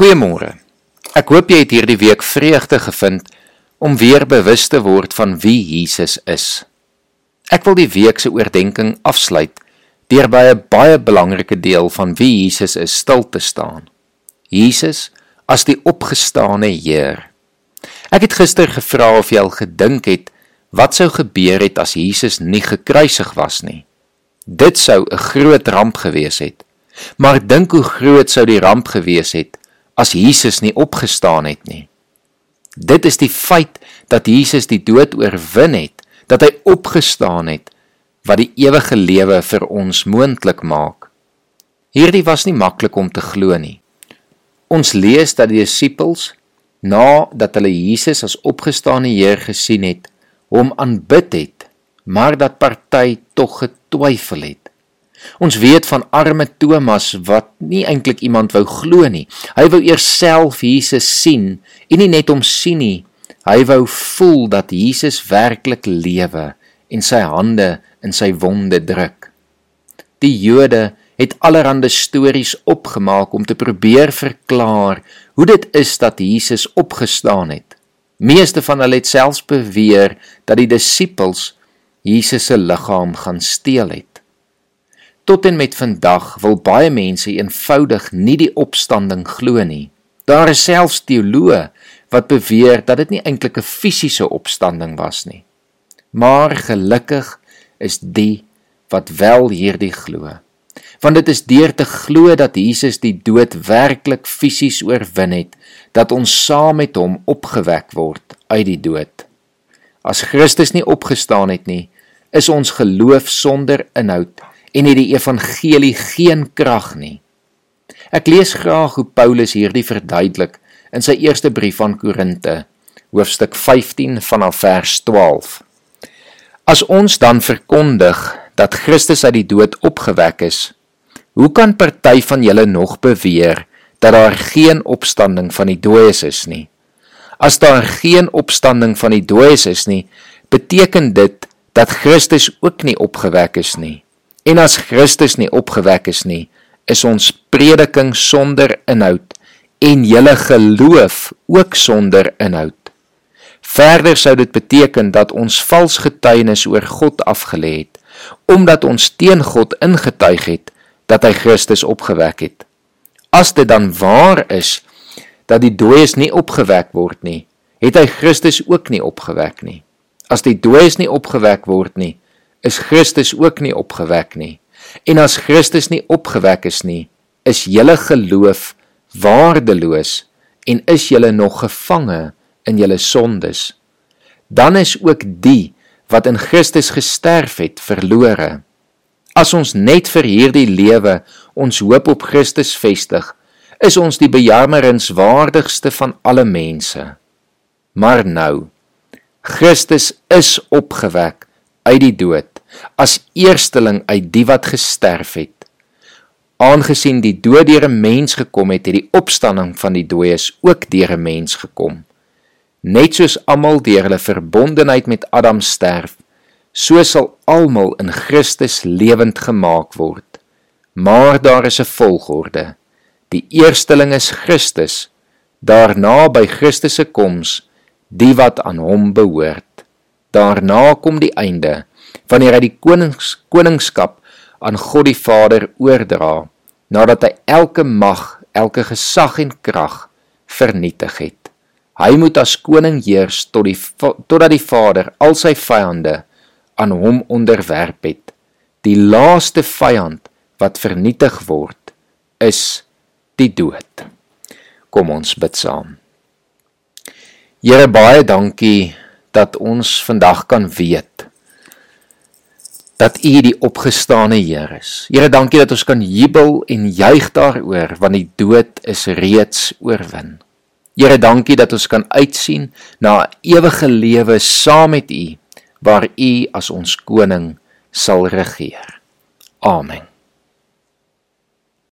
Goeiemôre. Ek hoop jy het hierdie week vreugde gevind om weer bewus te word van wie Jesus is. Ek wil die week se oordeenking afsluit deur by 'n baie belangrike deel van wie Jesus is stil te staan. Jesus as die opgestane Heer. Ek het gister gevra of jy al gedink het wat sou gebeur het as Jesus nie gekruisig was nie. Dit sou 'n groot ramp gewees het. Maar dink hoe groot sou die ramp gewees het as Jesus nie opgestaan het nie. Dit is die feit dat Jesus die dood oorwin het, dat hy opgestaan het wat die ewige lewe vir ons moontlik maak. Hierdie was nie maklik om te glo nie. Ons lees dat die disippels nadat hulle Jesus as opgestane Heer gesien het, hom aanbid het, maar dat party tog getwyfel het. Ons weet van arme Thomas wat nie eintlik iemand wou glo nie. Hy wou eers self Jesus sien en nie net hom sien nie. Hy wou voel dat Jesus werklik lewe en sy hande in sy wonde druk. Die Jode het allerlei stories opgemaak om te probeer verklaar hoe dit is dat Jesus opgestaan het. Meeste van hulle het selfs beweer dat die disippels Jesus se liggaam gaan steel het. Tot en met vandag wil baie mense eenvoudig nie die opstanding glo nie. Daar is selfs teoloë wat beweer dat dit nie eintlik 'n fisiese opstanding was nie. Maar gelukkig is die wat wel hierdie glo. Want dit is deur te glo dat Jesus die dood werklik fisies oorwin het, dat ons saam met hom opgewek word uit die dood. As Christus nie opgestaan het nie, is ons geloof sonder inhoud en het die evangelie geen krag nie. Ek lees graag hoe Paulus hierdie verduidelik in sy eerste brief aan Korinte, hoofstuk 15 vanaf vers 12. As ons dan verkondig dat Christus uit die dood opgewek is, hoe kan party van julle nog beweer dat daar geen opstanding van die dooies is nie? As daar geen opstanding van die dooies is nie, beteken dit dat Christus ook nie opgewek is nie. En as Christus nie opgewek is nie, is ons prediking sonder inhoud en julle geloof ook sonder inhoud. Verder sou dit beteken dat ons vals getuienis oor God afgelê het, omdat ons teen God ingetuig het dat hy Christus opgewek het. As dit dan waar is dat die dooies nie opgewek word nie, het hy Christus ook nie opgewek nie. As die dooies nie opgewek word nie, is Christus ook nie opgewek nie. En as Christus nie opgewek is nie, is julle geloof waardeloos en is julle nog gevange in julle sondes. Dan is ook die wat in Christus gesterf het verlore. As ons net vir hierdie lewe ons hoop op Christus vestig, is ons die bejammerenswaardigste van alle mense. Maar nou, Christus is opgewek uit die dood as eersteling uit die wat gesterf het. Aangesien die dood deur 'n mens gekom het, het die opstanding van die dooies ook deur 'n mens gekom. Net soos almal deur hulle verbondenheid met Adam sterf, so sal almal in Christus lewend gemaak word. Maar daar is 'n volgorde. Die eersteling is Christus, daarna by Christus se koms die wat aan hom behoort. Daarna kom die einde wanneer hy die konings koningskap aan God die Vader oordra nadat hy elke mag, elke gesag en krag vernietig het. Hy moet as koning heers tot die totdat die Vader al sy vyande aan hom onderwerp het. Die laaste vyand wat vernietig word is die dood. Kom ons bid saam. Here baie dankie dat ons vandag kan weet dat U die opgestane Heer is. Here, dankie dat ons kan jubel en juig daaroor want die dood is reeds oorwin. Here, dankie dat ons kan uitsien na 'n ewige lewe saam met U waar U as ons koning sal regeer. Amen.